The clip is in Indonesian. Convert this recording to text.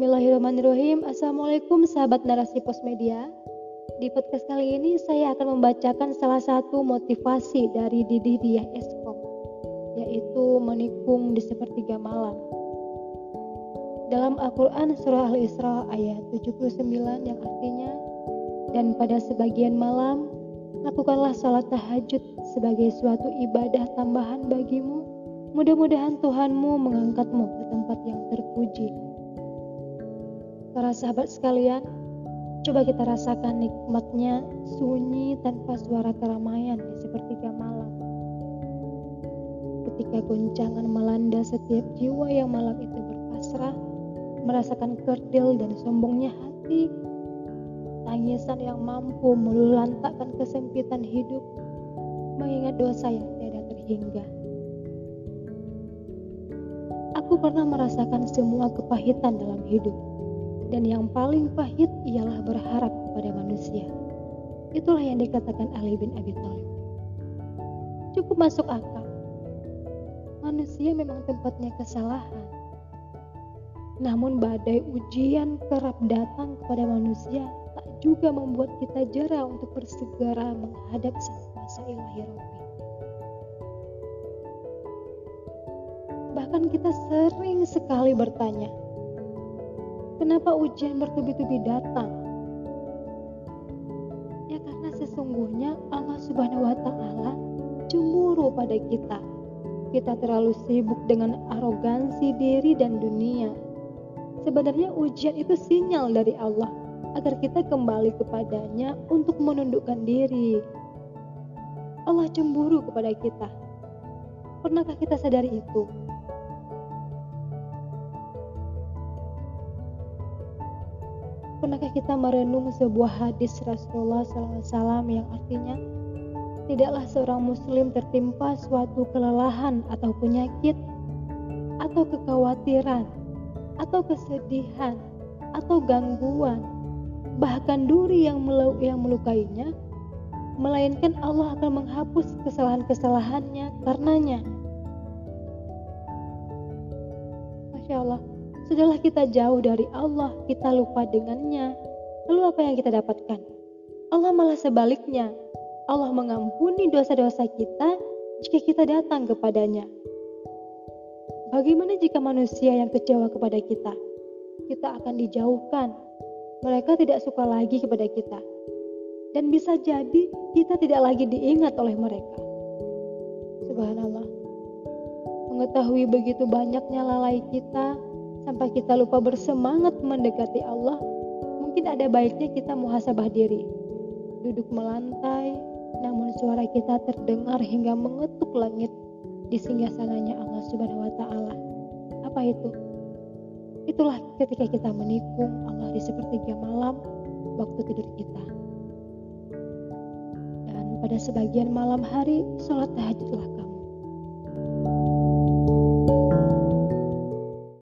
Bismillahirrahmanirrahim. Assalamualaikum sahabat narasi pos media. Di podcast kali ini saya akan membacakan salah satu motivasi dari Didi Diah Eskom, yaitu menikung di sepertiga malam. Dalam Al-Quran surah Al-Isra ayat 79 yang artinya, dan pada sebagian malam, lakukanlah salat tahajud sebagai suatu ibadah tambahan bagimu. Mudah-mudahan Tuhanmu mengangkatmu ke tempat yang terpuji. Para sahabat sekalian, coba kita rasakan nikmatnya sunyi tanpa suara keramaian di sepertiga malam. Ketika goncangan melanda setiap jiwa yang malam itu berpasrah, merasakan kerdil dan sombongnya hati, tangisan yang mampu melulantakkan kesempitan hidup, mengingat dosa yang tidak terhingga. Aku pernah merasakan semua kepahitan dalam hidup dan yang paling pahit ialah berharap kepada manusia. Itulah yang dikatakan Ali bin Abi Thalib. Cukup masuk akal. Manusia memang tempatnya kesalahan. Namun badai ujian kerap datang kepada manusia tak juga membuat kita jera untuk bersegera menghadap sang masa ilahi Rabbi. Bahkan kita sering sekali bertanya, Kenapa ujian bertubi-tubi datang? Ya karena sesungguhnya Allah Subhanahu wa taala cemburu pada kita. Kita terlalu sibuk dengan arogansi diri dan dunia. Sebenarnya ujian itu sinyal dari Allah agar kita kembali kepadanya untuk menundukkan diri. Allah cemburu kepada kita. Pernahkah kita sadari itu? Pernahkah kita merenung sebuah hadis Rasulullah SAW yang artinya tidaklah seorang muslim tertimpa suatu kelelahan atau penyakit atau kekhawatiran atau kesedihan atau gangguan bahkan duri yang yang melukainya melainkan Allah akan menghapus kesalahan-kesalahannya karenanya. Masya Allah Sudahlah kita jauh dari Allah, kita lupa dengannya. Lalu apa yang kita dapatkan? Allah malah sebaliknya. Allah mengampuni dosa-dosa kita jika kita datang kepadanya. Bagaimana jika manusia yang kecewa kepada kita? Kita akan dijauhkan. Mereka tidak suka lagi kepada kita. Dan bisa jadi kita tidak lagi diingat oleh mereka. Subhanallah. Mengetahui begitu banyaknya lalai kita, sampai kita lupa bersemangat mendekati Allah, mungkin ada baiknya kita muhasabah diri. Duduk melantai, namun suara kita terdengar hingga mengetuk langit di singgasananya Allah Subhanahu wa taala. Apa itu? Itulah ketika kita menikung Allah di sepertiga malam waktu tidur kita. Dan pada sebagian malam hari, sholat tahajudlah kamu.